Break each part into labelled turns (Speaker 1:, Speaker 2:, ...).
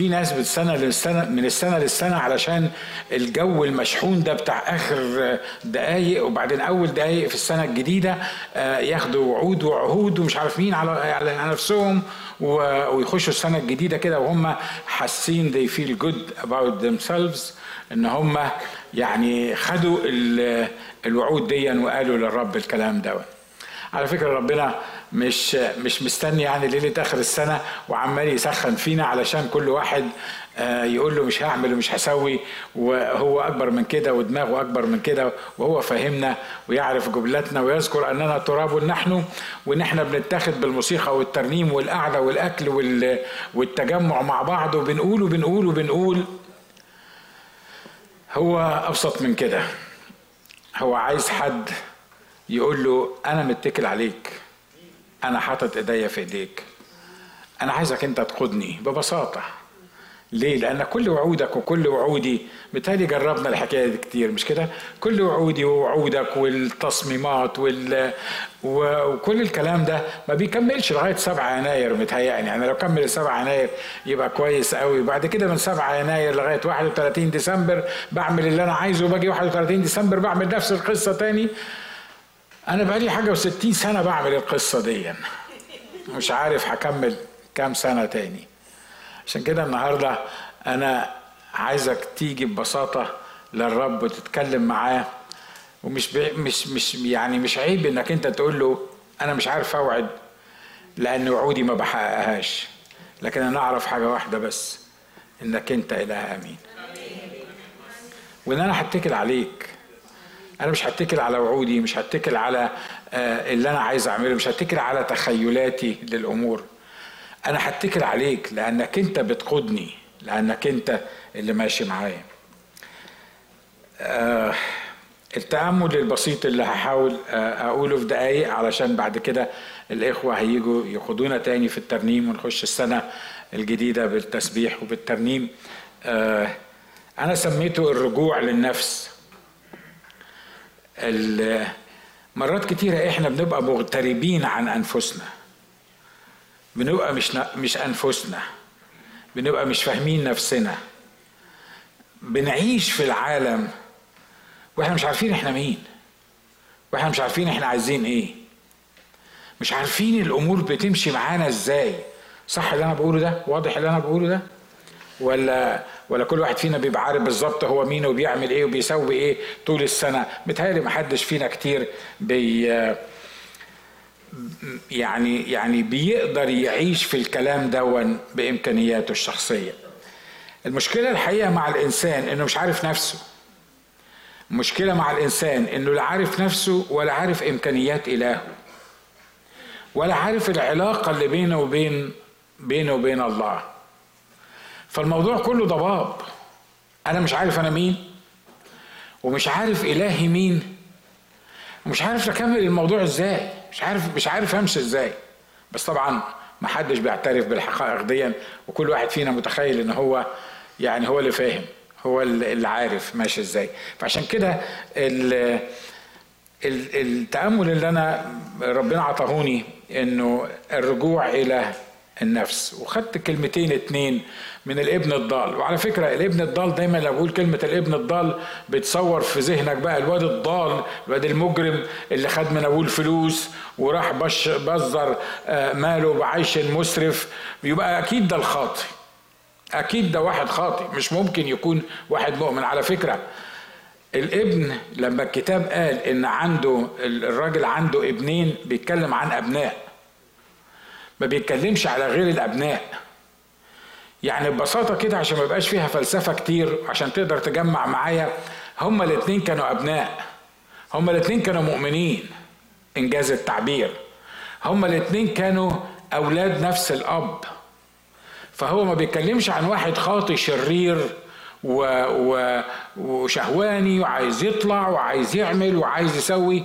Speaker 1: في ناس بالسنة للسنة من السنة للسنة علشان الجو المشحون ده بتاع آخر دقايق وبعدين أول دقايق في السنة الجديدة آه، ياخدوا وعود وعهود ومش عارف مين على على نفسهم ويخشوا السنة الجديدة كده وهم حاسين they feel good about themselves إن هم يعني خدوا الوعود دي وقالوا للرب الكلام ده على فكرة ربنا مش مش مستني يعني ليلة آخر السنة وعمال يسخن فينا علشان كل واحد آه، يقول له مش هعمل ومش هسوي وهو أكبر من كده ودماغه أكبر من كده وهو فاهمنا ويعرف جملتنا ويذكر أننا تراب نحن وان إحنا بنتاخد بالموسيقى والترنيم والقعدة والأكل والتجمع مع بعض وبنقول وبنقول وبنقول. هو أبسط من كده. هو عايز حد يقول له أنا متكل عليك. أنا حاطط إيديا في إيديك. أنا عايزك أنت تقودني ببساطة. ليه؟ لأن كل وعودك وكل وعودي بالتالي جربنا الحكاية دي كتير مش كده؟ كل وعودي ووعودك والتصميمات وال... وكل الكلام ده ما بيكملش لغاية 7 يناير متهيألي. يعني لو كمل 7 يناير يبقى كويس قوي. بعد كده من 7 يناير لغاية 31 ديسمبر بعمل اللي أنا عايزه وباجي 31 ديسمبر بعمل نفس القصة تاني. أنا بقالي حاجة وستين سنة بعمل القصة دي. مش عارف هكمل كام سنة تاني. عشان كده النهارده أنا عايزك تيجي ببساطة للرب وتتكلم معاه. ومش مش مش يعني مش عيب إنك أنت تقول له أنا مش عارف أوعد لأن وعودي ما بحققهاش. لكن أنا أعرف حاجة واحدة بس إنك أنت إله آمين. وإن أنا هتكل عليك أنا مش هتكل على وعودي مش هتكل على آه، اللي أنا عايز أعمله مش هتكل على تخيلاتي للأمور. أنا هتكل عليك لأنك أنت بتقودني لأنك أنت اللي ماشي معايا. آه التأمل البسيط اللي هحاول آه أقوله في دقايق علشان بعد كده الإخوة هيجوا يخدونا تاني في الترنيم ونخش السنة الجديدة بالتسبيح وبالترنيم. أنا سميته الرجوع للنفس. مرات كتيرة إحنا بنبقى مغتربين عن أنفسنا. بنبقى مش مش أنفسنا. بنبقى مش فاهمين نفسنا. بنعيش في العالم وإحنا مش عارفين إحنا مين. وإحنا مش عارفين إحنا عايزين إيه. مش عارفين الأمور بتمشي معانا إزاي. صح اللي أنا بقوله ده؟ واضح اللي أنا بقوله ده؟ ولا ولا كل واحد فينا بيبقى عارف بالظبط هو مين وبيعمل إيه وبيسوي إيه طول السنة. متهيألي ما حدش فينا كتير بي يعني يعني بيقدر يعيش في الكلام دون بإمكانياته الشخصية. المشكلة الحقيقة مع الإنسان إنه مش عارف نفسه. المشكلة مع الإنسان إنه لا عارف نفسه ولا عارف إمكانيات إلهه. ولا عارف العلاقة اللي بينه وبين بينه وبين الله. فالموضوع كله ضباب. أنا مش عارف أنا مين ومش عارف إلهي مين ومش عارف أكمل الموضوع إزاي مش عارف مش عارف أمشي إزاي. بس طبعا ما حدش بيعترف بالحقائق دي وكل واحد فينا متخيل إن هو يعني هو اللي فاهم هو اللي عارف ماشي إزاي. فعشان كده التأمل اللي أنا ربنا عطاهوني إنه الرجوع إلى النفس. وخدت كلمتين اتنين من الابن الضال. وعلى فكرة الابن الضال دايما لو بقول كلمة الابن الضال بتصور في ذهنك بقى الواد الضال الواد المجرم اللي خد من أبوه الفلوس وراح بش بزر آه، ماله بعيش مسرف يبقى أكيد ده الخاطي أكيد ده واحد خاطي مش ممكن يكون واحد مؤمن. على فكرة الابن لما الكتاب قال إن عنده الراجل عنده ابنين بيتكلم عن أبناء. ما بيتكلمش على غير الأبناء. يعني ببساطة كده عشان ما يبقاش فيها فلسفة كتير عشان تقدر تجمع معايا هما الاتنين كانوا أبناء. هما الاتنين كانوا مؤمنين. إنجاز التعبير. هما الاتنين كانوا أولاد نفس الأب. فهو ما بيتكلمش عن واحد خاطي شرير و... و... وشهواني وعايز يطلع وعايز يعمل وعايز يسوي.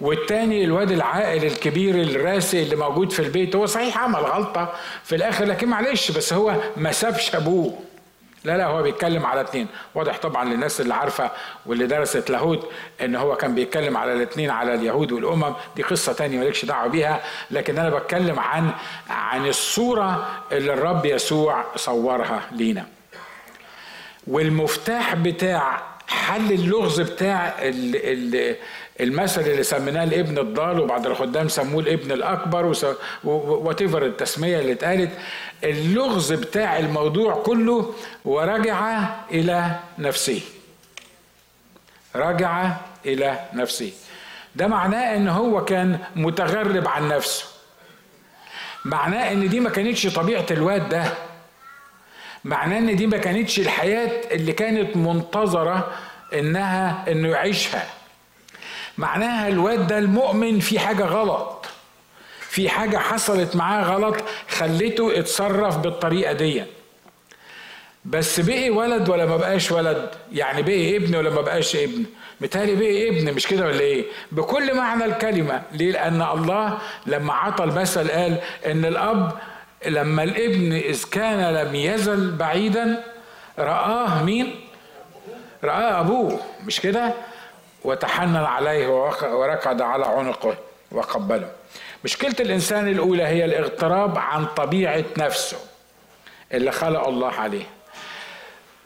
Speaker 1: والتاني الواد العاقل الكبير الراسي اللي موجود في البيت هو صحيح عمل غلطة في الآخر لكن معلش بس هو ما سابش أبوه. لا لا هو بيتكلم على اتنين. واضح طبعا للناس اللي عارفة واللي درست لاهوت إن هو كان بيتكلم على الاتنين على اليهود والأمم. دي قصة تانية مالكش دعوة بيها لكن أنا بتكلم عن عن الصورة اللي الرب يسوع صورها لينا. والمفتاح بتاع حل اللغز بتاع المثل اللي سميناه الابن الضال وبعد الخدام سموه الابن الأكبر وات التسمية اللي اتقالت اللغز بتاع الموضوع كله ورجع إلى نفسه. رجع إلى نفسه. ده معناه إن هو كان متغرب عن نفسه. معناه إن دي ما كانتش طبيعة الواد ده. معناه إن دي ما كانتش الحياة اللي كانت منتظرة إنها إنه يعيشها. معناها الواد ده المؤمن في حاجة غلط. في حاجة حصلت معاه غلط خليته اتصرف بالطريقة دي. بس بقي ولد ولا ما بقاش ولد؟ يعني بقي ابن ولا ما بقاش ابن؟ متهيألي بقي ابن مش كده ولا إيه؟ بكل معنى الكلمة. ليه؟ لأن الله لما عطى المثل قال إن الأب لما الابن إذ كان لم يزل بعيدا رآه مين؟ رآه أبوه. مش كده؟ وتحنن عليه وركض على عنقه وقبله. مشكلة الإنسان الأولى هي الاغتراب عن طبيعة نفسه اللي خلق الله عليه.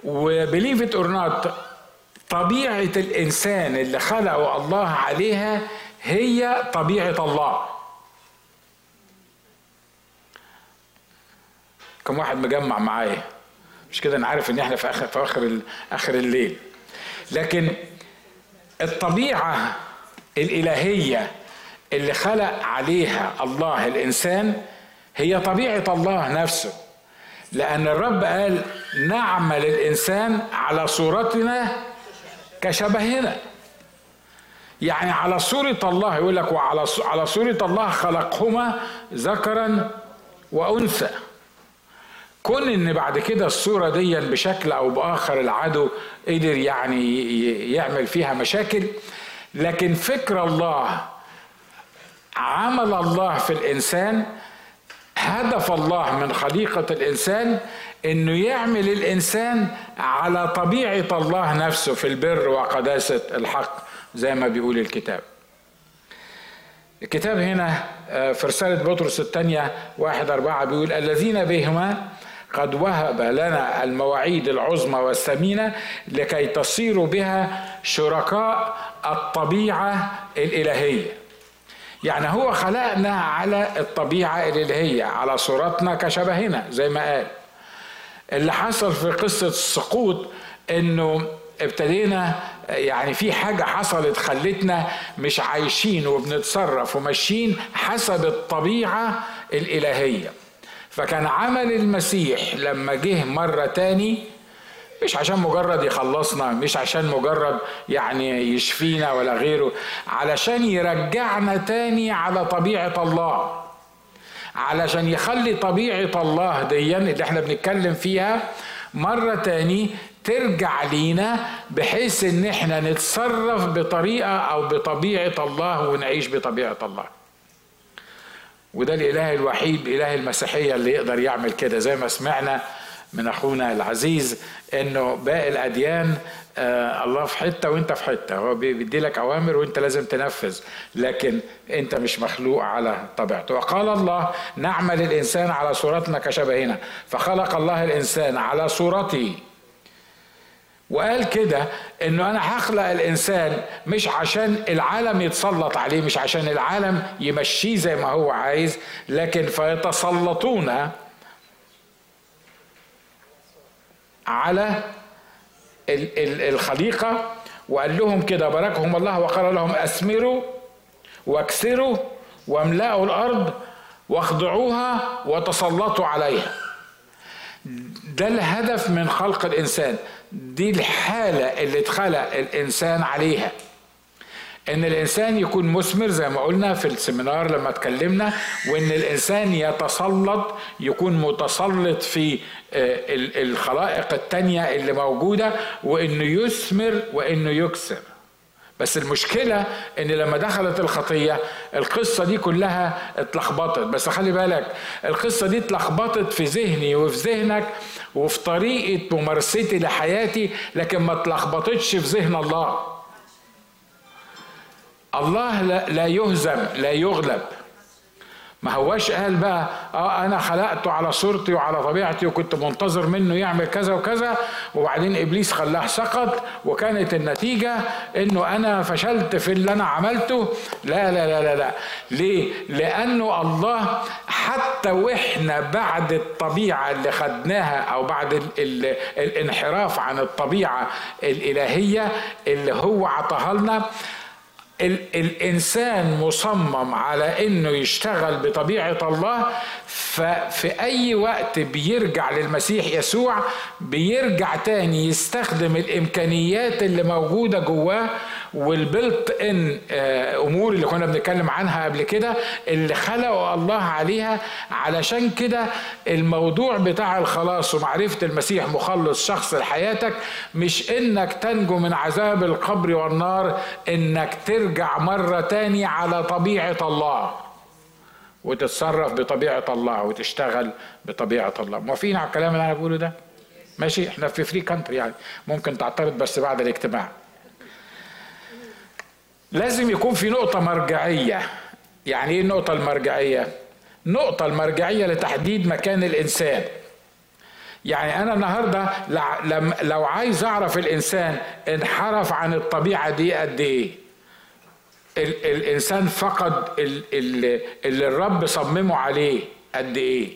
Speaker 1: وبليف إت طبيعة الإنسان اللي خلقه الله عليها هي طبيعة الله. كم واحد مجمع معايا؟ مش كده أنا عارف إن إحنا في اخر في آخر آخر الليل. لكن الطبيعة الإلهية اللي خلق عليها الله الإنسان هي طبيعة الله نفسه. لأن الرب قال نعمل الانسان على صورتنا كشبهنا. يعني على صورة الله يقول لك وعلى على صورة الله خلقهما ذكرا وأنثى. كون إن بعد كده الصورة دي بشكل أو بآخر العدو قدر يعني يعمل فيها مشاكل لكن فكر الله عمل الله في الإنسان هدف الله من خليقة الإنسان إنه يعمل الإنسان على طبيعة الله نفسه في البر وقداسة الحق زي ما بيقول الكتاب. الكتاب هنا آه، في رسالة بطرس الثانية واحد أربعة بيقول الذين بهما قد وهب لنا المواعيد العظمى والثمينة لكي تصيروا بها شركاء الطبيعة الإلهية. يعني هو خلقنا على الطبيعة الإلهية على صورتنا كشبهنا زي ما قال. اللي حصل في قصة السقوط إنه ابتدينا يعني في حاجة حصلت خلتنا مش عايشين وبنتصرف وماشيين حسب الطبيعة الإلهية. فكان عمل المسيح لما جه مرة تاني مش عشان مجرد يخلصنا مش عشان مجرد يعني يشفينا ولا غيره علشان يرجعنا تاني على طبيعة الله. علشان يخلي طبيعة الله دي اللي إحنا بنتكلم فيها مرة تاني ترجع لينا بحيث إن إحنا نتصرف بطريقة أو بطبيعة الله ونعيش بطبيعة الله. وده الإله الوحيد اله المسيحية اللي يقدر يعمل كده. زي ما سمعنا من أخونا العزيز إنه باقي الأديان آه الله في حتة وإنت في حتة. هو بيدي لك أوامر وإنت لازم تنفذ لكن إنت مش مخلوق على طبيعته. وقال الله نعمل الإنسان على صورتنا كشبهنا. فخلق الله الإنسان على صورته. وقال كده إنه أنا هخلق الإنسان مش عشان العالم يتسلط عليه مش عشان العالم يمشيه زي ما هو عايز لكن فيتسلطون على الخليقة. وقال لهم كده باركهم الله وقال لهم اثمروا واكسروا واملأوا الأرض واخضعوها وتسلطوا عليها. ده الهدف من خلق الإنسان. دي الحالة اللي اتخلق الإنسان عليها. إن الإنسان يكون مثمر زي ما قلنا في السمينار لما اتكلمنا وإن الإنسان يتسلط يكون متسلط في آه، الخلائق التانية اللي موجودة وإنه يثمر وإنه يكسر. بس المشكلة إن لما دخلت الخطية القصة دي كلها اتلخبطت. بس خلي بالك القصة دي اتلخبطت في ذهني وفي ذهنك وفي طريقة ممارستي لحياتي لكن ما اتلخبطتش في ذهن الله. الله لا يهزم لا يغلب. ما هواش قال بقى آه أنا خلقته على صورتي وعلى طبيعتي وكنت منتظر منه يعمل كذا وكذا. وبعدين إبليس خلاه سقط وكانت النتيجة إنه أنا فشلت في اللي أنا عملته. لا لا لا لا لا. ليه؟ لأنه الله حتى وإحنا بعد الطبيعة اللي خدناها أو بعد ال ال الانحراف عن الطبيعة الإلهية اللي هو عطاها لنا الإنسان مصمم على إنه يشتغل بطبيعة الله ففي أي وقت بيرجع للمسيح يسوع بيرجع تاني يستخدم الإمكانيات اللي موجودة جواه والبلت ان آه، أمور اللي كنا بنتكلم عنها قبل كده اللي خلقوا الله عليها. علشان كده الموضوع بتاع الخلاص ومعرفة المسيح مخلص شخص لحياتك مش إنك تنجو من عذاب القبر والنار إنك ترجع مرة تاني على طبيعة الله. وتتصرف بطبيعة الله وتشتغل بطبيعة الله. موافقين على الكلام اللي أنا بقوله ده؟ ماشي إحنا في free country يعني ممكن تعترض بس بعد الاجتماع. لازم يكون في نقطة مرجعية. يعني إيه النقطة المرجعية؟ نقطة المرجعية لتحديد مكان الإنسان. يعني أنا النهاردة لو عايز أعرف الإنسان انحرف عن الطبيعة دي قد إيه؟ الإنسان فقد اللي الرب صممه عليه قد إيه؟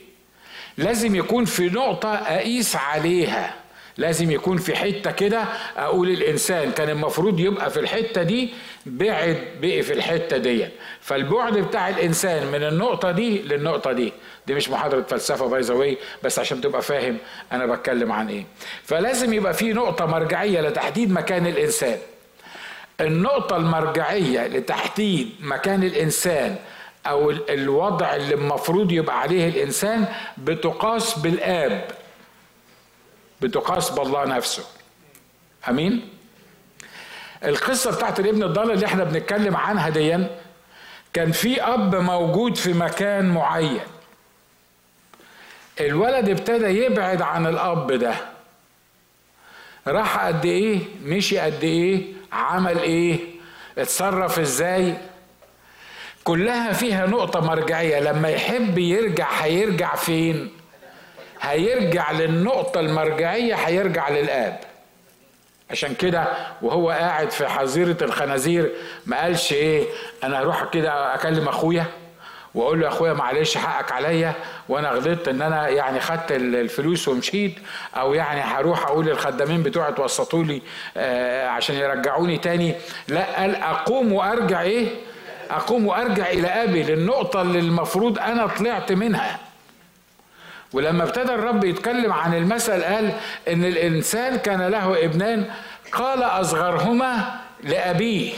Speaker 1: لازم يكون في نقطة أقيس عليها. لازم يكون في حتة كده أقول الإنسان كان المفروض يبقى في الحتة دي بعد بقي في الحتة دي. فالبعد بتاع الإنسان من النقطة دي للنقطة دي. دي مش محاضرة فلسفة باي ذا بس عشان تبقى فاهم أنا بتكلم عن إيه. فلازم يبقى في نقطة مرجعية لتحديد مكان الإنسان. النقطة المرجعية لتحديد مكان الإنسان أو الوضع اللي المفروض يبقى عليه الإنسان بتقاس بالآب بتقاس بالله نفسه. أمين؟ القصة بتاعت الابن الضال اللي إحنا بنتكلم عنها ديا كان في أب موجود في مكان معين. الولد ابتدى يبعد عن الأب ده. راح قد إيه؟ مشي قد إيه؟ عمل إيه؟ اتصرف إزاي؟ كلها فيها نقطة مرجعية لما يحب يرجع هيرجع فين؟ هيرجع للنقطة المرجعية هيرجع للآب. عشان كده وهو قاعد في حظيرة الخنازير ما قالش إيه أنا هروح كده أكلم أخويا. واقول له يا اخويا معلش حقك عليا وأنا غلطت ان أنا يعني خدت الفلوس ومشيت أو يعني هروح أقول للخدامين بتوعي توسطوا لي آه عشان يرجعوني تاني. لا قال اقوم وارجع إيه؟ اقوم وارجع إلى ابي للنقطة اللي المفروض أنا طلعت منها. ولما ابتدى الرب يتكلم عن المثل قال ان الانسان كان له ابنان قال اصغرهما لأبيه.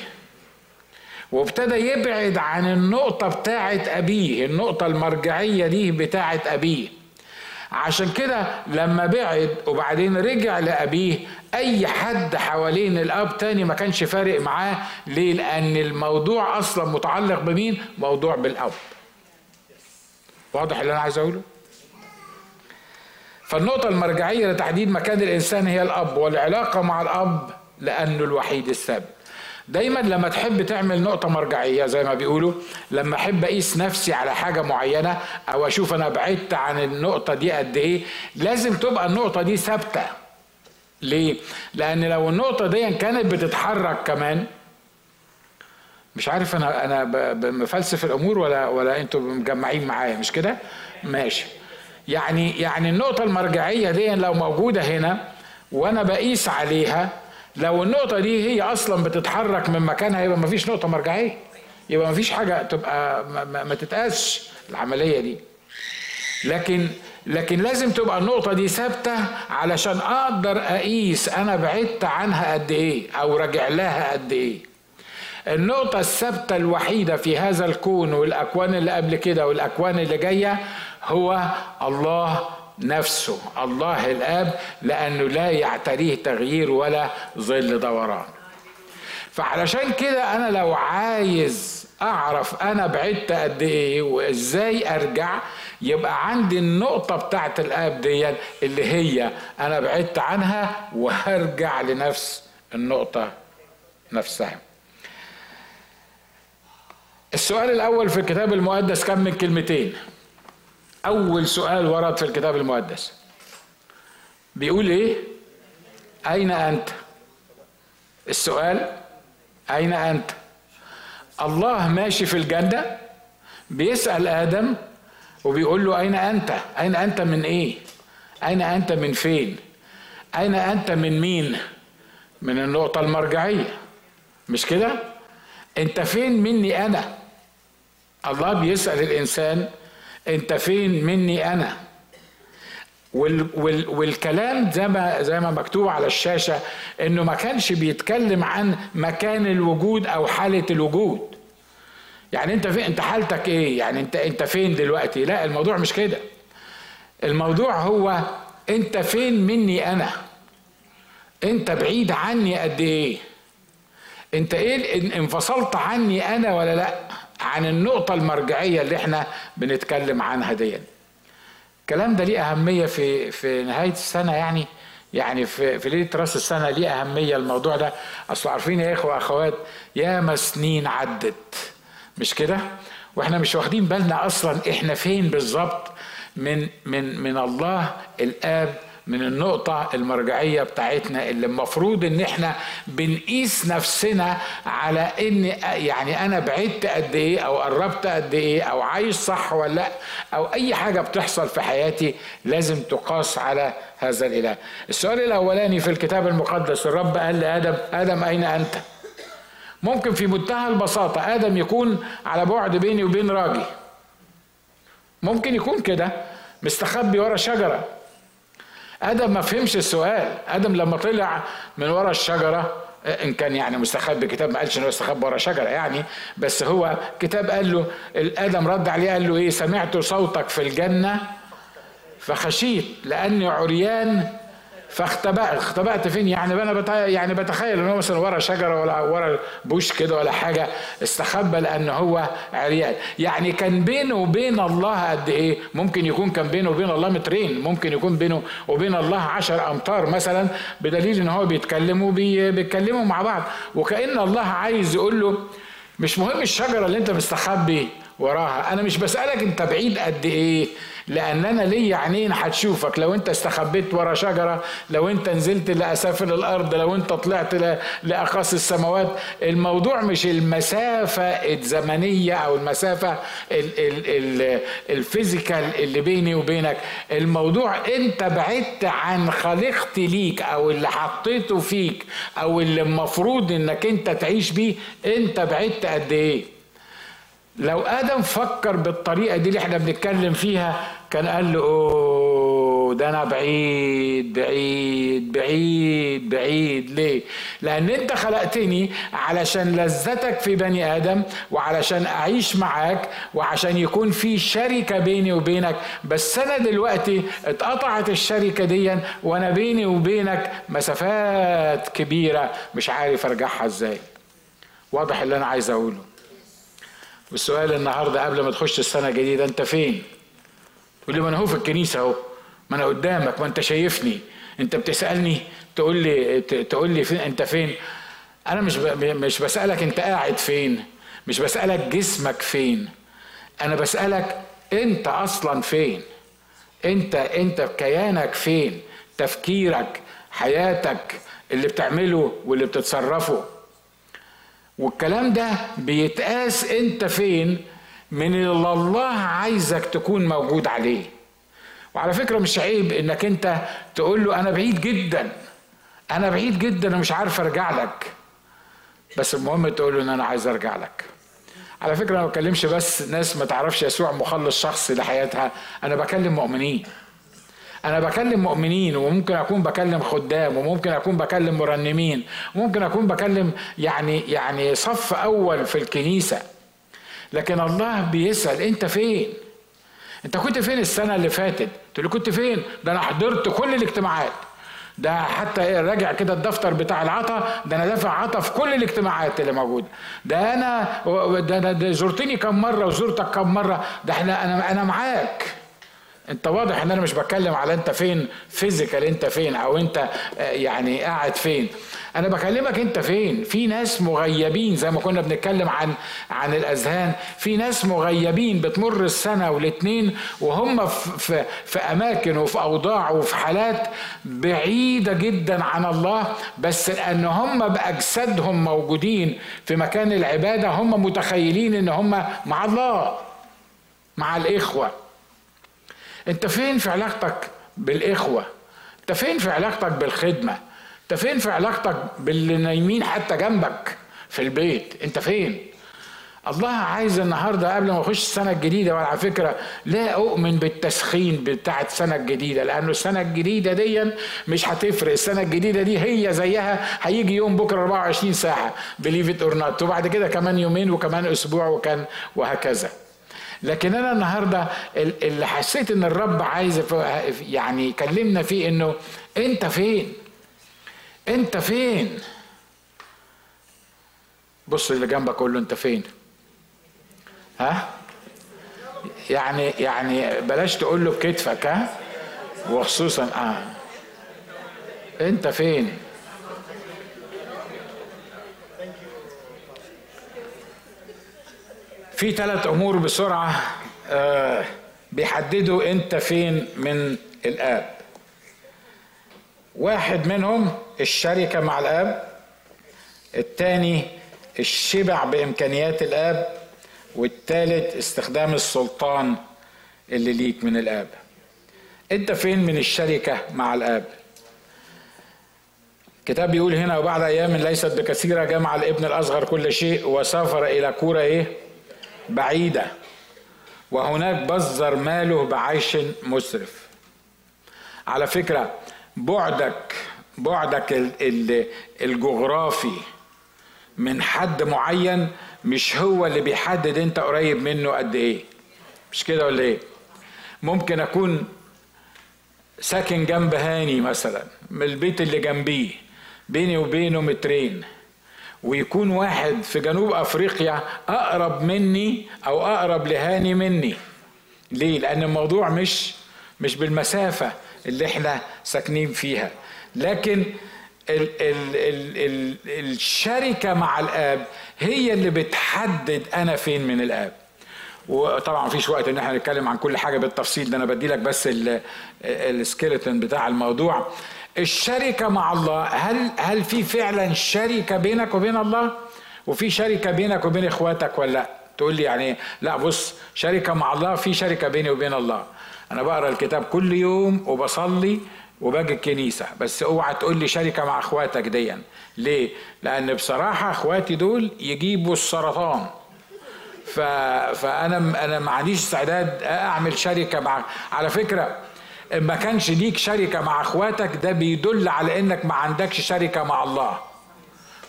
Speaker 1: وابتدى يبعد عن النقطة بتاعة أبيه النقطة المرجعية دي بتاعة أبيه عشان كده لما بعد وبعدين رجع لأبيه أي حد حوالين الأب تاني ما كانش فارق معاه ليه؟ لأن الموضوع أصلا متعلق بمين؟ موضوع بالأب واضح اللي أنا عايز أقوله؟ فالنقطة المرجعية لتحديد مكان الإنسان هي الأب والعلاقة مع الأب لأنه الوحيد الثابت دايما لما تحب تعمل نقطة مرجعية زي ما بيقولوا لما أحب أقيس نفسي على حاجة معينة أو أشوف أنا بعدت عن النقطة دي قد إيه لازم تبقى النقطة دي ثابتة ليه؟ لأن لو النقطة دي كانت بتتحرك كمان مش عارف أنا أنا بفلسف الأمور ولا ولا أنتوا مجمعين معايا مش كده؟ ماشي يعني يعني النقطة المرجعية دي لو موجودة هنا وأنا بقيس عليها لو النقطة دي هي أصلا بتتحرك من مكانها يبقى مفيش نقطة مرجعية. يبقى مفيش حاجة تبقى ما, تتقاسش العملية دي. لكن لكن لازم تبقى النقطة دي ثابتة علشان أقدر أقيس أنا بعدت عنها قد إيه أو راجع لها قد إيه. النقطة الثابتة الوحيدة في هذا الكون والأكوان اللي قبل كده والأكوان اللي جاية هو الله نفسه الله الآب لأنه لا يعتريه تغيير ولا ظل دوران. فعلشان كده أنا لو عايز أعرف أنا بعدت قد إيه وإزاي أرجع يبقى عندي النقطة بتاعت الآب دي اللي هي أنا بعدت عنها وهرجع لنفس النقطة نفسها. السؤال الأول في الكتاب المقدس كم من كلمتين. أول سؤال ورد في الكتاب المقدس. بيقول إيه؟ أين أنت؟ السؤال أين أنت؟ الله ماشي في الجنة بيسأل آدم وبيقول له أين أنت؟ أين أنت من إيه؟ أين أنت من فين؟ أين أنت من مين؟ من النقطة المرجعية. مش كده؟ أنت فين مني أنا؟ الله بيسأل الإنسان انت فين؟ مني أنا. وال وال والكلام زي ما زي ما مكتوب على الشاشة انه ما كانش بيتكلم عن مكان الوجود أو حالة الوجود. يعني انت فين انت حالتك إيه؟ يعني انت انت فين دلوقتي؟ لا الموضوع مش كده. الموضوع هو انت فين مني أنا؟ انت بعيد عني قد إيه؟ انت إيه انفصلت عني أنا ولا لا؟ عن النقطة المرجعية اللي إحنا بنتكلم عنها دي. الكلام ده ليه أهمية في في نهاية السنة يعني؟ يعني في في ليلة راس السنة ليه أهمية الموضوع ده؟ أصل عارفين يا إخوة أخوات ياما سنين عدت. مش كده؟ وإحنا مش واخدين بالنا أصلا إحنا فين بالظبط من من من الله الآب من النقطة المرجعية بتاعتنا اللي المفروض إن إحنا بنقيس نفسنا على إن يعني أنا بعدت قد إيه أو قربت قد إيه أو عايش صح ولا لأ أو أي حاجة بتحصل في حياتي لازم تقاس على هذا الإله. السؤال الأولاني في الكتاب المقدس الرب قال لآدم آدم أين أنت؟ ممكن في منتهى البساطة آدم يكون على بعد بيني وبين راجي ممكن يكون كده مستخبي ورا شجرة. آدم ما فهمش السؤال. آدم لما طلع من ورا الشجرة إن كان يعني مستخبي كتاب ما قالش إنه استخبى ورا شجرة يعني بس هو كتاب قال له آدم رد عليه قال له إيه؟ سمعت صوتك في الجنة فخشيت لأني عريان فاختبأت اختبأت فين؟ يعني أنا. يعني بتخيل إن هو مثلا ورا شجرة ولا ورا بوش كده ولا حاجة استخبى لأن هو عريان. يعني كان بينه وبين الله قد إيه؟ ممكن يكون كان بينه وبين الله مترين ممكن يكون بينه وبين الله عشر أمتار مثلا بدليل إن هو بيتكلموا بي... بيتكلموا مع بعض. وكأن الله عايز يقول له مش مهم الشجرة اللي أنت مستخبي وراها أنا مش بسألك أنت بعيد قد إيه؟ لأن أنا ليا عينين هتشوفك. لو أنت استخبيت ورا شجرة لو أنت نزلت لأسافل الأرض لو أنت طلعت لاقاصي السماوات الموضوع مش المسافة الزمنية أو المسافة الفيزيكال اللي بيني وبينك. الموضوع أنت بعدت عن خليقتي ليك أو اللي حطيته فيك أو اللي المفروض إنك أنت تعيش بيه أنت بعدت قد إيه؟ لو آدم فكر بالطريقة دي اللي إحنا بنتكلم فيها كان قال له أوه ده أنا بعيد بعيد بعيد بعيد. ليه؟ لأن أنت خلقتني علشان لذتك في بني آدم وعلشان أعيش معاك وعشان يكون في شركة بيني وبينك. بس أنا دلوقتي اتقطعت الشركة دي وأنا بيني وبينك مسافات كبيرة. مش عارف أرجعها إزاي. واضح اللي أنا عايز أقوله. والسؤال النهارده قبل ما تخش السنة الجديدة انت فين؟ تقول لي ما أنا هو في الكنيسة اهو. ما أنا قدامك ما انت شايفني. انت بتسألني تقول لي تقول لي فين انت فين؟ أنا مش مش بسألك انت قاعد فين مش بسألك جسمك فين. أنا بسألك انت أصلا فين؟ انت انت كيانك فين؟ تفكيرك حياتك اللي بتعمله واللي بتتصرفه. والكلام ده بيتقاس انت فين من اللي الله عايزك تكون موجود عليه. وعلى فكرة مش عيب انك انت تقول له أنا بعيد جدا أنا بعيد جدا ومش عارف ارجع لك. بس المهم تقول له ان أنا عايز ارجع لك. على فكرة أنا ما بكلمش بس ناس ما تعرفش يسوع مخلص شخصي لحياتها أنا بكلم مؤمنين. أنا بكلم مؤمنين وممكن أكون بكلم خدام وممكن أكون بكلم مرنمين وممكن أكون بكلم يعني يعني صف أول في الكنيسة. لكن الله بيسأل أنت فين؟ أنت كنت فين السنة اللي فاتت؟ تقول كنت فين؟ ده أنا حضرت كل الاجتماعات. ده حتى راجع كده الدفتر بتاع العطا ده أنا دافع عطا في كل الاجتماعات اللي موجودة. ده أنا ده أنا زرتني كم مرة وزرتك كم مرة. ده إحنا أنا أنا معاك. انت واضح ان أنا مش بتكلم على انت فين فيزيكال انت فين أو انت آه، يعني قاعد فين. أنا بكلمك انت فين. في ناس مغيبين زي ما كنا بنتكلم عن عن الأذهان. في ناس مغيبين بتمر السنة والاتنين وهم في, في, في أماكن وفي أوضاع وفي حالات بعيدة جدا عن الله بس لأن هم بأجسادهم موجودين في مكان العبادة هم متخيلين إن هم مع الله مع الإخوة. انت فين في علاقتك بالإخوة؟ انت فين في علاقتك بالخدمة؟ انت فين في علاقتك باللي نايمين حتى جنبك في البيت؟ انت فين؟ الله عايز النهارده قبل ما أخش السنة الجديدة وعلى فكرة لا أؤمن بالتسخين بتاع السنة الجديدة لأنه السنة الجديدة دي مش هتفرق. السنة الجديدة دي هي زيها هيجي يوم بكرة 24 ساعة believe it or not وبعد كده كمان يومين وكمان أسبوع وكان وهكذا. لكن أنا النهارده اللي حسيت إن الرب عايز يعني يكلمنا فيه إنه أنت فين؟ أنت فين؟ بص اللي جنبك قول له أنت فين؟ ها؟ يعني يعني بلاش تقول له بكتفك ها؟ وخصوصا آه. أنت فين؟ في ثلاث أمور بسرعة آه بيحددوا أنت فين من الآب. واحد منهم الشركة مع الآب الثاني الشبع بإمكانيات الآب والثالث استخدام السلطان اللي ليك من الآب. أنت فين من الشركة مع الآب؟ الكتاب بيقول هنا وبعد أيام ليست بكثيرة جمع الابن الأصغر كل شيء وسافر إلى كورة إيه؟ بعيدة. وهناك بذر ماله بعيش مسرف. على فكرة بعدك بعدك الجغرافي من حد معين مش هو اللي بيحدد انت قريب منه قد إيه. مش كده ولا إيه؟ ممكن أكون ساكن جنب هاني مثلا من البيت اللي جنبيه بيني وبينه مترين. ويكون واحد في جنوب أفريقيا أقرب مني أو أقرب لهاني مني. ليه؟ لأن الموضوع مش مش بالمسافة اللي إحنا ساكنين فيها. لكن ال ال ال ال الشركة مع الآب هي اللي بتحدد أنا فين من الآب. وطبعا مفيش وقت إن إحنا نتكلم عن كل حاجة بالتفصيل ده أنا بدي لك بس السكيلتون بتاع الموضوع. الشركة مع الله هل هل في فعلا شركة بينك وبين الله؟ وفي شركة بينك وبين إخواتك ولا لأ؟ تقول لي يعني لأ بص شركة مع الله في شركة بيني وبين الله. أنا بقرأ الكتاب كل يوم وبصلي وباجي الكنيسة بس اوعى تقول لي شركة مع إخواتك ديا ليه؟ لأن بصراحة إخواتي دول يجيبوا السرطان ف... فأنا أنا ما عنديش استعداد أعمل شركة مع على فكرة ما كانش ليك شركة مع اخواتك ده بيدل على انك ما عندكش شركة مع الله.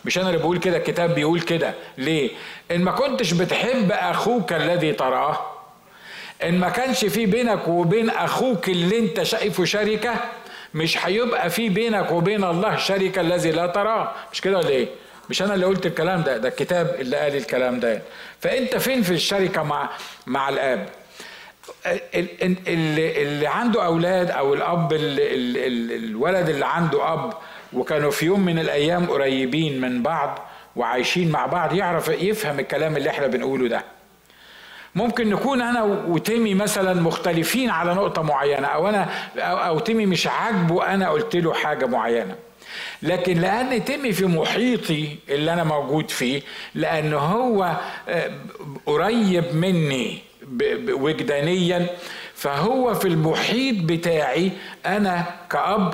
Speaker 1: مش أنا اللي بقول كده الكتاب بيقول كده. ليه؟ إن ما كنتش بتحب أخوك الذي تراه إن ما كانش في بينك وبين أخوك اللي أنت شايفه شركة مش هيبقى في بينك وبين الله شركة الذي لا تراه. مش كده ولا إيه؟ مش أنا اللي قلت الكلام ده ده الكتاب اللي قال الكلام ده. فأنت فين في الشركة مع مع الآب؟ اللي, عنده أولاد أو الأب الولد اللي عنده أب وكانوا في يوم من الأيام قريبين من بعض وعايشين مع بعض يعرف يفهم الكلام اللي إحنا بنقوله ده. ممكن نكون أنا وتيمي مثلا مختلفين على نقطة معينة أو أنا أو تيمي مش عاجبه أنا قلت له حاجة معينة. لكن لأن تيمي في محيطي اللي أنا موجود فيه لأن هو آه، قريب مني وجدانيا فهو في المحيط بتاعي أنا كأب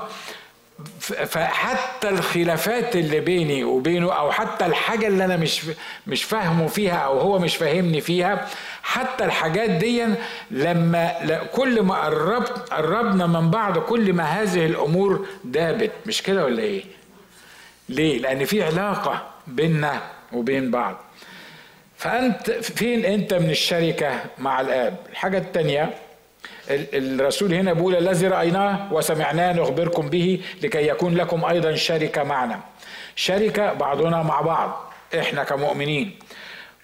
Speaker 1: فحتى الخلافات اللي بيني وبينه أو حتى الحاجة اللي أنا مش مش فاهمه فيها أو هو مش فاهمني فيها حتى الحاجات دي لما كل ما قربت قربنا من بعض كل ما هذه الأمور دابت. مش كده ولا إيه؟ ليه؟ لأن في علاقة بيننا وبين بعض. فأنت فين أنت من الشركة مع الآب؟ الحاجة الثانية الرسول هنا بيقول الذي رأيناه وسمعناه نخبركم به لكي يكون لكم أيضا شركة معنا. شركة بعضنا مع بعض إحنا كمؤمنين.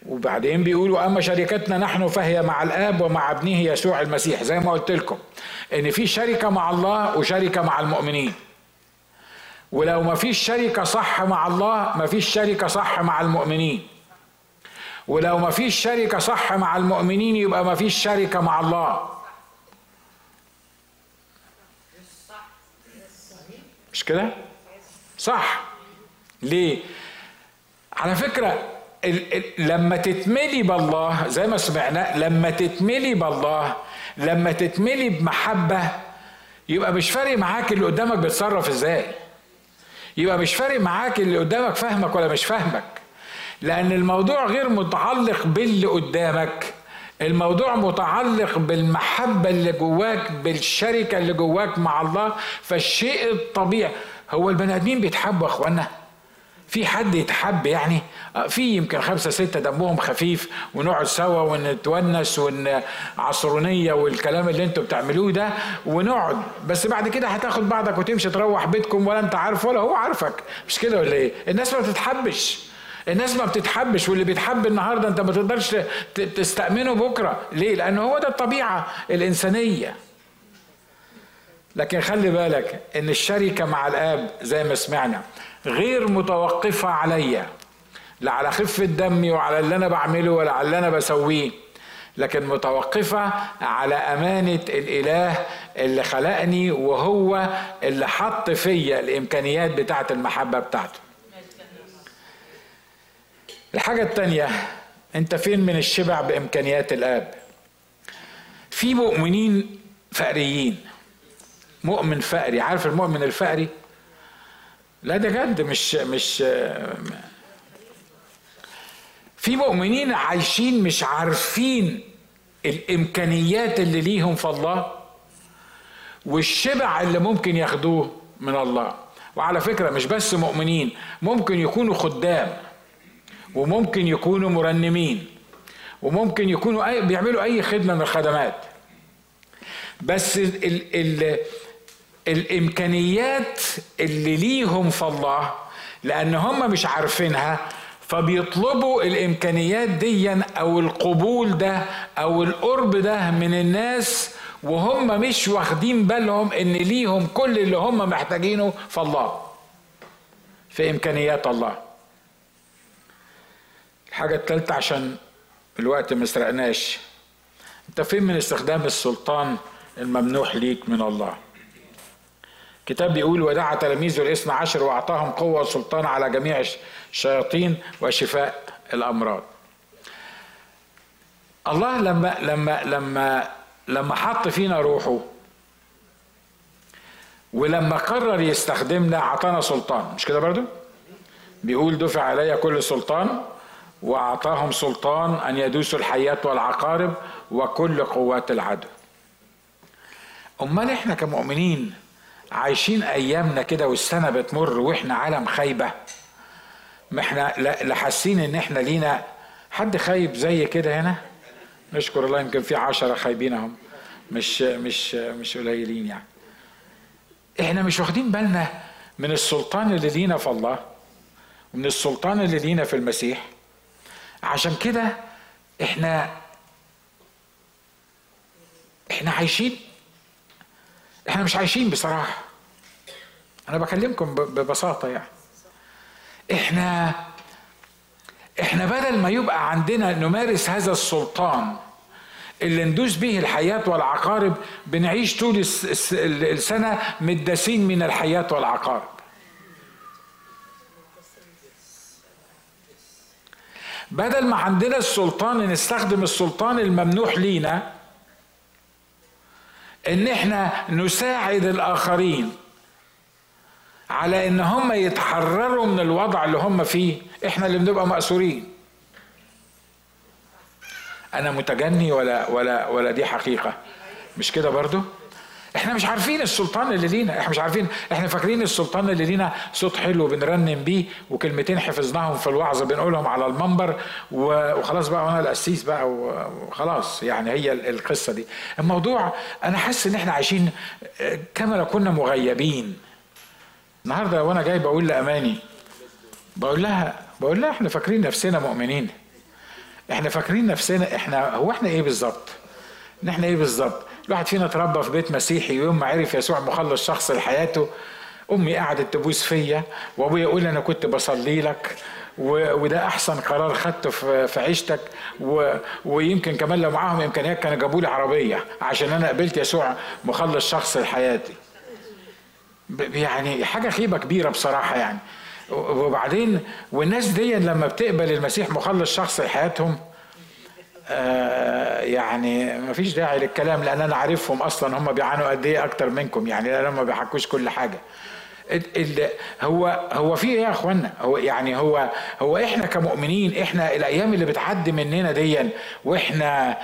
Speaker 1: وبعدين بيقولوا أما شركتنا نحن فهي مع الآب ومع ابنه يسوع المسيح. زي ما قلت لكم إن في شركة مع الله وشركة مع المؤمنين. ولو ما فيش شركة صح مع الله ما فيش شركة صح مع المؤمنين. ولو ما فيش شركة صح مع المؤمنين يبقى ما فيش شركة مع الله. مش كده؟ صح. ليه؟ على فكرة لما تتملي بالله زي ما سمعنا لما تتملي بالله لما تتملي بمحبة يبقى مش فارق معاك اللي قدامك بيتصرف إزاي. يبقى مش فارق معاك اللي قدامك فاهمك ولا مش فاهمك. لأن الموضوع غير متعلق باللي قدامك. الموضوع متعلق بالمحبة اللي جواك بالشركة اللي جواك مع الله. فالشيء الطبيعي هو البني آدمين بيتحبوا يا اخوانا في حد يتحب يعني؟ آه، في يمكن خمسة ستة دمهم خفيف ونقعد سوا ونتونس ونعصرونية والكلام اللي أنتوا بتعملوه ده ونقعد. بس بعد كده هتاخد بعضك وتمشي تروح بيتكم ولا انت عارف ولا هو عارفك. مش كده ولا إيه؟ الناس ما بتتحبش. الناس ما بتتحبش واللي بيتحب النهارده انت ما تقدرش تستأمنه بكرة. ليه؟ لأن هو ده الطبيعة الإنسانية. لكن خلي بالك إن الشركة مع الآب زي ما سمعنا غير متوقفة عليا لا على خفة دمي وعلى اللي أنا بعمله ولا على اللي أنا بسويه. لكن متوقفة على أمانة الإله اللي خلقني وهو اللي حط فيا الإمكانيات بتاعة المحبة بتاعته. الحاجة التانية أنت فين من الشبع بإمكانيات الآب؟ في مؤمنين فقريين. مؤمن فقري عارف المؤمن الفقري؟ لا ده جد مش مش في مؤمنين عايشين مش عارفين الإمكانيات اللي ليهم في الله والشبع اللي ممكن ياخدوه من الله. وعلى فكرة مش بس مؤمنين ممكن يكونوا خدام. وممكن يكونوا مرنمين وممكن يكونوا أي بيعملوا أي خدمة من الخدمات. بس ال ال الإمكانيات اللي ليهم في الله لأن هم مش عارفينها فبيطلبوا الإمكانيات دي أو القبول ده أو القرب ده من الناس وهم مش واخدين بالهم إن ليهم كل اللي هم محتاجينه في الله في إمكانيات الله. الحاجة الثالثه عشان الوقت ما سرقناش انت فين من استخدام السلطان الممنوح ليك من الله؟ كتاب بيقول ودعا تلاميذه الاثنى عشر وأعطاهم قوة وسلطان على جميع الشياطين وشفاء الأمراض. الله لما لما لما لما حط فينا روحه ولما قرر يستخدمنا أعطانا سلطان. مش كده برضو؟ بيقول دفع علي كل سلطان وأعطاهم سلطان أن يدوسوا الحيات والعقارب وكل قوات العدو. أمال إحنا كمؤمنين عايشين أيامنا كده والسنة بتمر وإحنا عالم خايبة؟ ما إحنا لا حاسين إن إحنا لينا حد خايب زي كده هنا؟ نشكر الله يمكن في عشرة خايبين أهم. مش مش مش قليلين يعني. إحنا مش واخدين بالنا من السلطان اللي لينا في الله ومن السلطان اللي لينا في المسيح. عشان كده إحنا إحنا عايشين. إحنا مش عايشين بصراحة. أنا بكلمكم ببساطة يعني. إحنا إحنا بدل ما يبقى عندنا نمارس هذا السلطان اللي ندوس به الحياة والعقارب بنعيش طول السنة مدسين من الحياة والعقارب. بدل ما عندنا السلطان نستخدم السلطان الممنوح لينا إن إحنا نساعد الآخرين على إن هم يتحرروا من الوضع اللي هم فيه إحنا اللي بنبقى مأسورين. أنا متجني ولا ولا ولا دي حقيقة. مش كده برضو؟ إحنا مش عارفين السلطان اللي لينا. إحنا مش عارفين. إحنا فاكرين السلطان اللي لينا صوت حلو بنرنم بيه وكلمتين حفظناهم في الوعظه بنقولهم على المنبر وخلاص بقى وأنا القسيس بقى وخلاص. يعني هي القصة دي. الموضوع أنا حاسس إن إحنا عايشين كما لو كنا مغيبين. النهارده وأنا جاي بقول لأماني بقول لها بقول لها إحنا فاكرين نفسنا مؤمنين. إحنا فاكرين نفسنا إحنا هو إحنا إيه بالظبط؟ إحنا إيه بالظبط؟ الواحد فينا اتربى في بيت مسيحي يوم ما عرف يسوع مخلص شخص لحياته أمي قعدت تبوس فيا وأبويا يقول أنا كنت بصلي لك وده أحسن قرار خدته في عيشتك ويمكن كمان لو معاهم إمكانيات كانوا جابوا لي عربية عشان أنا قبلت يسوع مخلص شخص لحياتي. يعني حاجة خيبه كبيرة بصراحة يعني. وبعدين والناس دي لما بتقبل المسيح مخلص شخص لحياتهم يعني ما فيش داعي للكلام لأن أنا عارفهم أصلا هم بيعانوا قد إيه أكتر منكم يعني لأن ما بيحكوش كل حاجة. هو هو في إيه يا إخوانا؟ هو يعني هو هو إحنا كمؤمنين إحنا الأيام اللي بتعدي مننا ديا وإحنا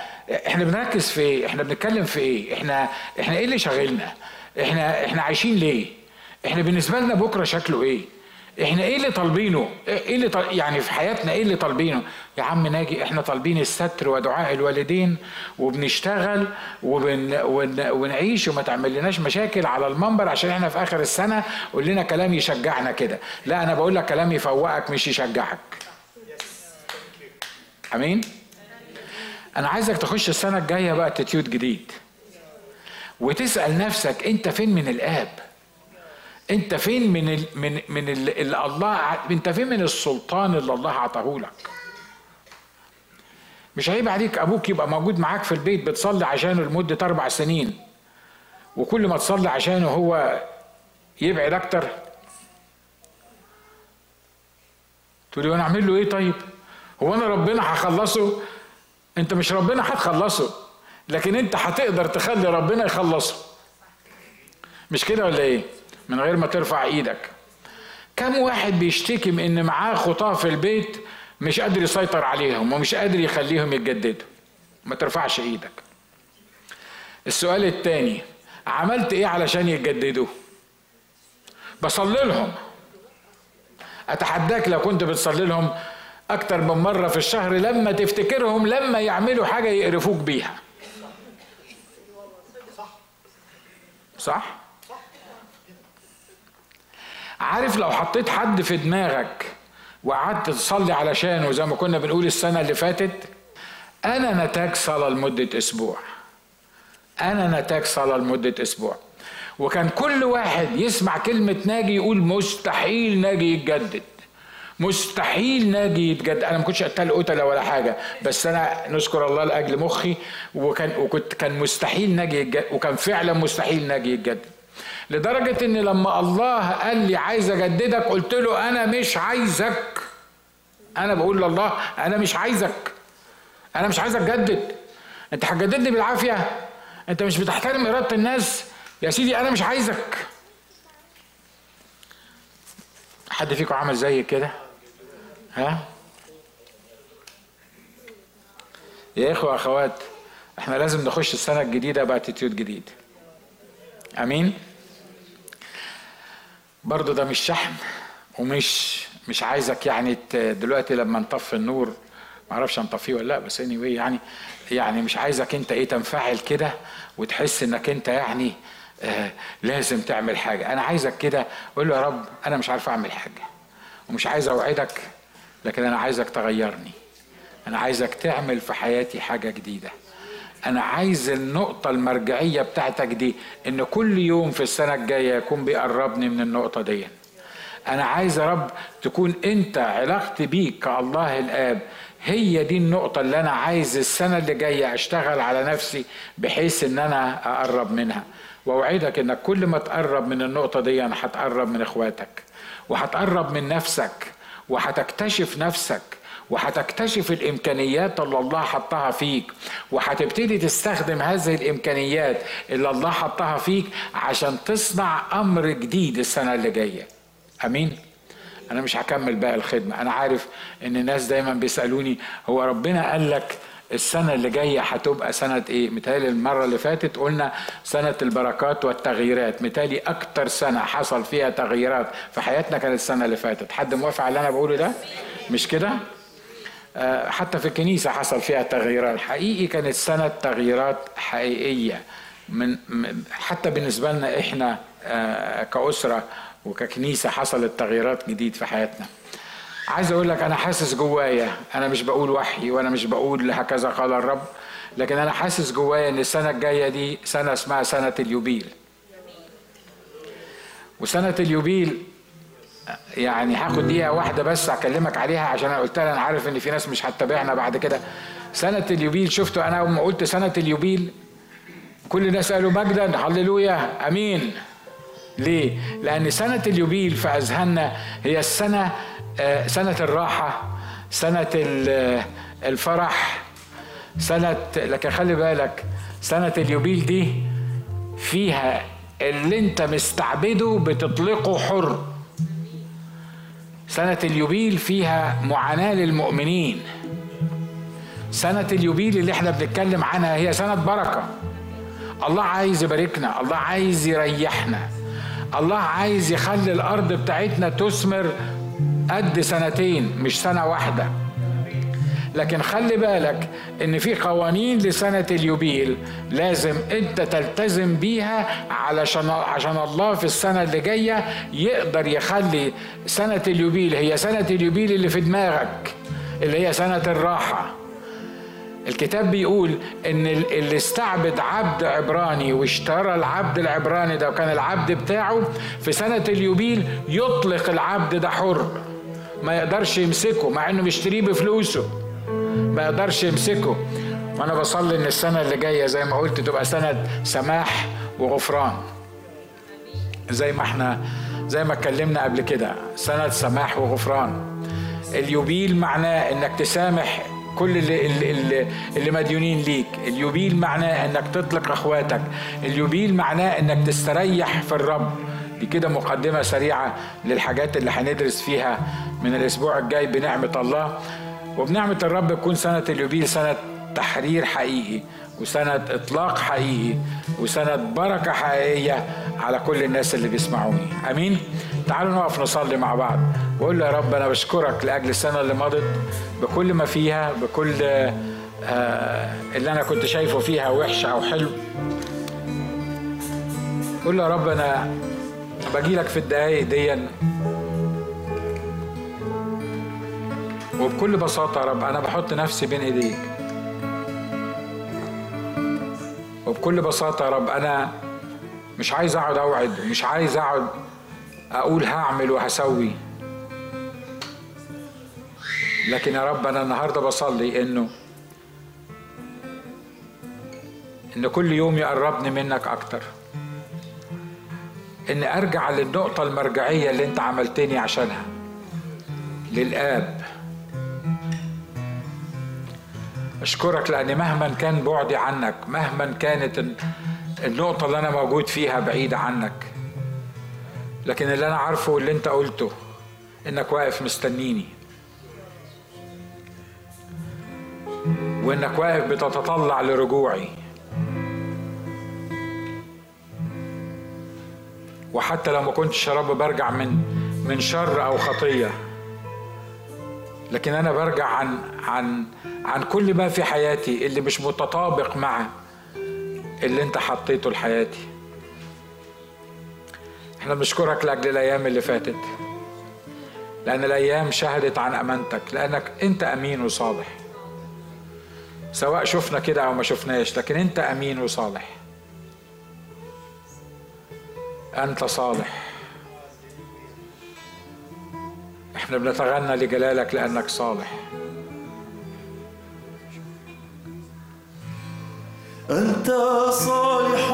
Speaker 1: إحنا بنركز في إيه؟ إحنا بنتكلم في إيه؟ إحنا إحنا إيه اللي شاغلنا؟ إحنا إحنا عايشين ليه؟ إحنا بالنسبة لنا بكرة شكله إيه؟ إحنا إيه اللي طالبينه؟ إيه اللي طال... يعني في حياتنا إيه اللي طالبينه؟ يا عم ناجي إحنا طالبين الستر ودعاء الوالدين وبنشتغل وبن... ون... ونعيش وما تعمل لناش مشاكل على المنبر عشان إحنا في آخر السنة قول لنا كلام يشجعنا كده. لا أنا بقول لك كلام يفوقك مش يشجعك. أمين؟ أنا عايزك تخش السنة الجاية بقى تتيود جديد. وتسأل نفسك أنت فين من الآب؟ أنت فين من ال من من اللي الله أنت فين من السلطان اللي الله عطاه لك؟ مش عيب عليك أبوك يبقى موجود معاك في البيت بتصلي عشانه لمدة أربع سنين. وكل ما تصلي عشانه هو يبعد أكتر. تقول أنا أعمل له إيه طيب؟ هو أنا ربنا هخلصه؟ أنت مش ربنا هتخلصه لكن أنت هتقدر تخلي ربنا يخلصه. مش كده ولا إيه؟ من غير ما ترفع إيدك. كم واحد بيشتكي من إن معاه خطاة في البيت مش قادر يسيطر عليهم ومش قادر يخليهم يتجددوا. ما ترفعش إيدك. السؤال الثاني عملت إيه علشان يتجددوا بصلي لهم. اتحداك لو كنت بتصلي لهم أكتر من مرة في الشهر لما تفتكرهم لما يعملوا حاجة يقرفوك بيها. صح؟ عارف لو حطيت حد في دماغك وقعدت تصلي علشانه زي ما كنا بنقول السنة اللي فاتت أنا نتاج صلاة لمدة أسبوع. أنا نتاج صلاة لمدة أسبوع. وكان كل واحد يسمع كلمة ناجي يقول مستحيل ناجي يتجدد. مستحيل ناجي يتجدد. أنا ما كنتش قتال قتلة ولا حاجة بس أنا نشكر الله لأجل مخي وكان وكنت كان مستحيل ناجي يتجدد وكان فعلا مستحيل ناجي يتجدد. لدرجة إن لما الله قال لي عايز أجددك قلت له أنا مش عايزك. أنا بقول لله أنا مش عايزك. أنا مش عايزك تجدد. أنت هتجددني بالعافية. أنت مش بتحترم إرادة الناس. يا سيدي أنا مش عايزك. حد فيكم عمل زي كده؟ ها؟ يا إخوة اخوات إحنا لازم نخش السنة الجديدة بأتيتيود جديد. أمين؟ برضه ده مش شحن ومش مش عايزك يعني دلوقتي لما نطفي النور ما أعرفش هنطفيه ولا لأ بس anyway يعني يعني مش عايزك انت إيه تنفعل كده وتحس انك انت يعني آه لازم تعمل حاجة. أنا عايزك كده قول له يا رب أنا مش عارف اعمل حاجة ومش عايز اوعدك لكن أنا عايزك تغيرني. أنا عايزك تعمل في حياتي حاجة جديدة. أنا عايز النقطة المرجعية بتاعتك دي إن كل يوم في السنة الجاية يكون بيقربني من النقطة دي. أنا عايز يا رب تكون أنت علاقتي بيك كالله الآب هي دي النقطة اللي أنا عايز السنة اللي جاية أشتغل على نفسي بحيث إن أنا أقرب منها. وأوعدك إنك كل ما تقرب من النقطة دي هتقرب من إخواتك وهتقرب من نفسك وهتكتشف نفسك وهتكتشف الإمكانيات اللي الله حطها فيك. وهتبتدي تستخدم هذه الإمكانيات اللي الله حطها فيك عشان تصنع أمر جديد السنة اللي جاية. آمين؟ أنا مش هكمل بقى الخدمة. أنا عارف إن الناس دايما بيسألوني هو ربنا قال لك السنة اللي جاية هتبقى سنة إيه؟ متهيألي المرة اللي فاتت قلنا سنة البركات والتغييرات. متهيألي أكتر سنة حصل فيها تغييرات في حياتنا كانت السنة اللي فاتت. حد موافق على اللي أنا بقوله ده؟ مش كده؟ حتى في الكنيسة حصل فيها تغييرات. حقيقي كانت سنة تغييرات حقيقية. من حتى بالنسبة لنا إحنا آه، كأسرة وككنيسة حصلت تغييرات جديد في حياتنا. عايز أقول لك أنا حاسس جوايا أنا مش بقول وحي وأنا مش بقول هكذا قال الرب لكن أنا حاسس جوايا إن السنة الجاية دي سنة اسمها سنة اليوبيل. وسنة اليوبيل يعني هاخد دقيقة واحدة بس أكلمك عليها عشان أنا قلت أنا عارف إن في ناس مش هتتابعنا بعد كده. سنه اليوبيل شفتوا أنا لما قلت سنه اليوبيل كل الناس قالوا مجدا هللويا آمين. ليه؟ لأن سنه اليوبيل في أذهاننا هي السنة آه، سنة الراحة سنة الفرح سنة لكن خلي بالك سنة اليوبيل دي فيها اللي أنت مستعبده بتطلقه حر. سنة اليوبيل فيها معاناة للمؤمنين. سنة اليوبيل اللي إحنا بنتكلم عنها هي سنة بركة. الله عايز يباركنا الله عايز يريحنا. الله عايز يخلي الأرض بتاعتنا تثمر قد سنتين مش سنة واحدة. لكن خلي بالك إن في قوانين لسنة اليوبيل لازم أنت تلتزم بيها علشان عشان الله في السنة اللي جاية يقدر يخلي سنة اليوبيل هي سنة اليوبيل اللي في دماغك اللي هي سنة الراحة. الكتاب بيقول إن اللي استعبد عبد عبراني واشترى العبد العبراني ده وكان العبد بتاعه في سنة اليوبيل يطلق العبد ده حر. ما يقدرش يمسكه مع إنه مشتريه بفلوسه. ما يقدرش يمسكه. وأنا بصلي إن السنة اللي جاية زي ما قلت تبقى سنة سماح وغفران. زي ما إحنا زي ما اتكلمنا قبل كده سنة سماح وغفران. اليوبيل معناه إنك تسامح كل اللي, اللي, اللي مديونين ليك. اليوبيل معناه إنك تطلق أخواتك. اليوبيل معناه إنك تستريح في الرب. دي كده مقدمة سريعة للحاجات اللي هندرس فيها من الأسبوع الجاي بنعمة الله. وبنعمة الرب تكون سنة اليوبيل سنة تحرير حقيقي وسنة إطلاق حقيقي وسنة بركة حقيقية على كل الناس اللي بيسمعوني. أمين؟ تعالوا نقف نصلي مع بعض. وأقول يا رب أنا بشكرك لأجل السنة اللي مضت بكل ما فيها بكل آه اللي أنا كنت شايفه فيها وحش أو حلو. قول يا رب أنا باجي لك في الدقايق دي وبكل بساطة يا رب أنا بحط نفسي بين إيديك. وبكل بساطة يا رب أنا مش عايز أقعد أوعد ومش عايز أقعد أقول هعمل وهسوي. لكن يا رب أنا النهاردة بصلي إنه إن كل يوم يقربني منك أكتر. ان أرجع للنقطة المرجعية اللي أنت عملتني عشانها. للآب. أشكرك لأن مهما كان بعدي عنك مهما كانت النقطة اللي أنا موجود فيها بعيده عنك لكن اللي أنا عارفه واللي أنت قلته إنك واقف مستنيني. وإنك واقف بتتطلع لرجوعي. وحتى لو ما كنتش يا رب برجع من من شر أو خطية لكن أنا برجع عن عن عن كل ما في حياتي اللي مش متطابق مع اللي أنت حطيته لحياتي. إحنا بنشكرك لأجل الأيام اللي فاتت لأن الأيام شهدت عن أمانتك لأنك أنت أمين وصالح. سواء شفنا كده أو ما شفناش لكن أنت أمين وصالح. أنت صالح. إحنا بنتغنى لجلالك لأنك صالح.
Speaker 2: أنت صالح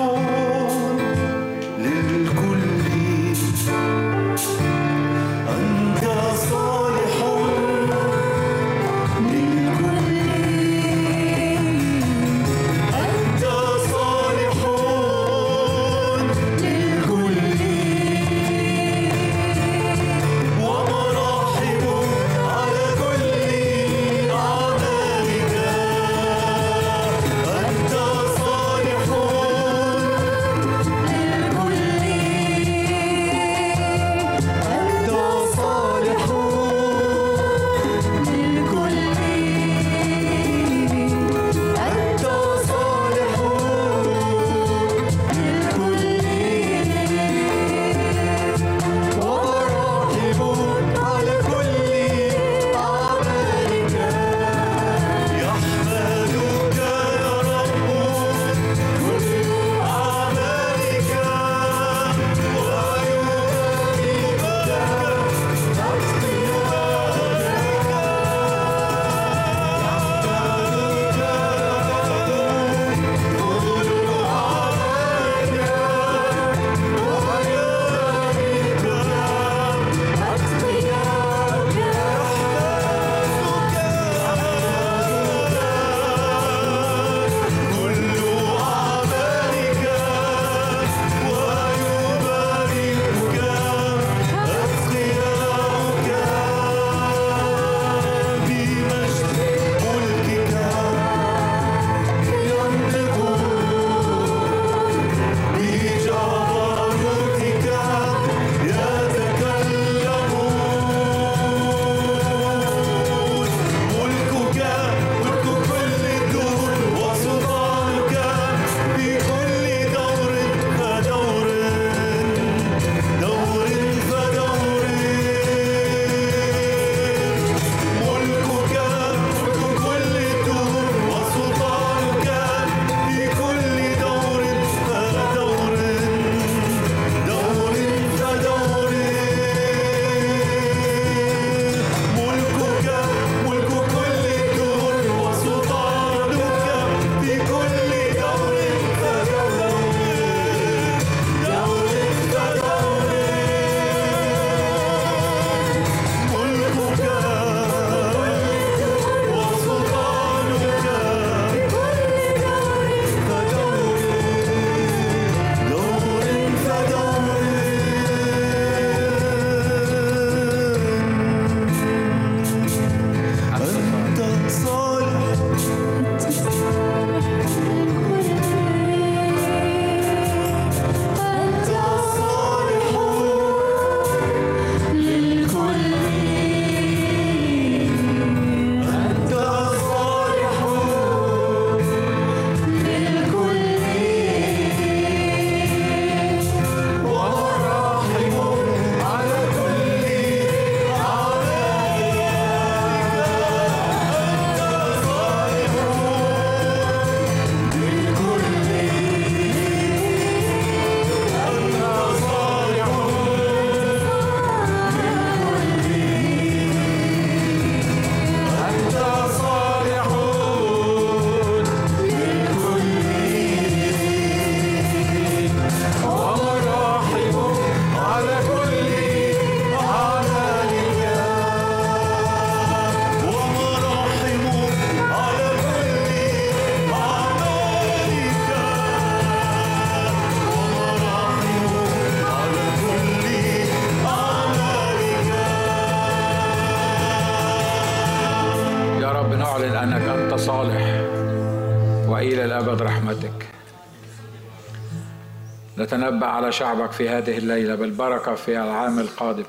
Speaker 1: نتنبأ على شعبك في هذه الليلة بالبركة في العام القادم.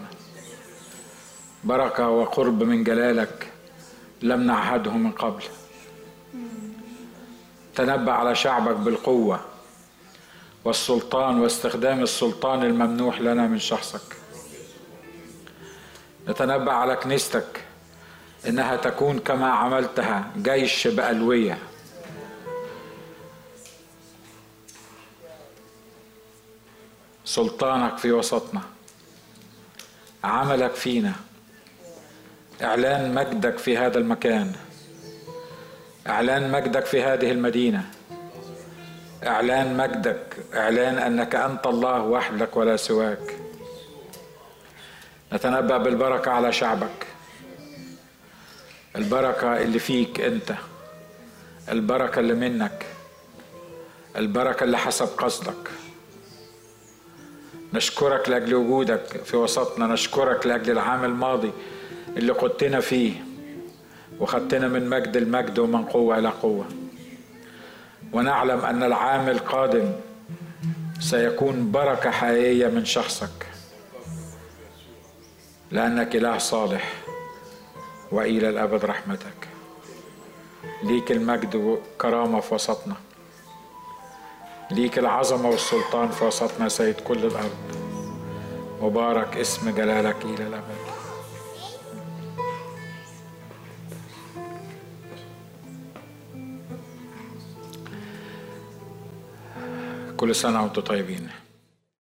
Speaker 1: بركة وقرب من جلالك لم نعهده من قبل. تنبأ على شعبك بالقوة والسلطان واستخدام السلطان الممنوح لنا من شخصك. نتنبأ على كنيستك إنها تكون كما عملتها جيش بألوية. سلطانك في وسطنا. عملك فينا. إعلان مجدك في هذا المكان. إعلان مجدك في هذه المدينة. إعلان مجدك. إعلان أنك أنت الله وحدك ولا سواك. نتنبأ بالبركة على شعبك. البركة اللي فيك أنت. البركة اللي منك. البركة اللي حسب قصدك. نشكرك لأجل وجودك في وسطنا نشكرك لأجل العام الماضي اللي قدتنا فيه وخدتنا من مجد المجد ومن قوة إلى قوة. ونعلم أن العام القادم سيكون بركة حقيقية من شخصك لأنك إله صالح وإلى الأبد رحمتك. ليك المجد والكرامه في وسطنا. ليك العظمة والسلطان في وسطنا سيد كل الأرض. مبارك اسم جلالك إلى الأبد. كل سنة وأنتم طيبين.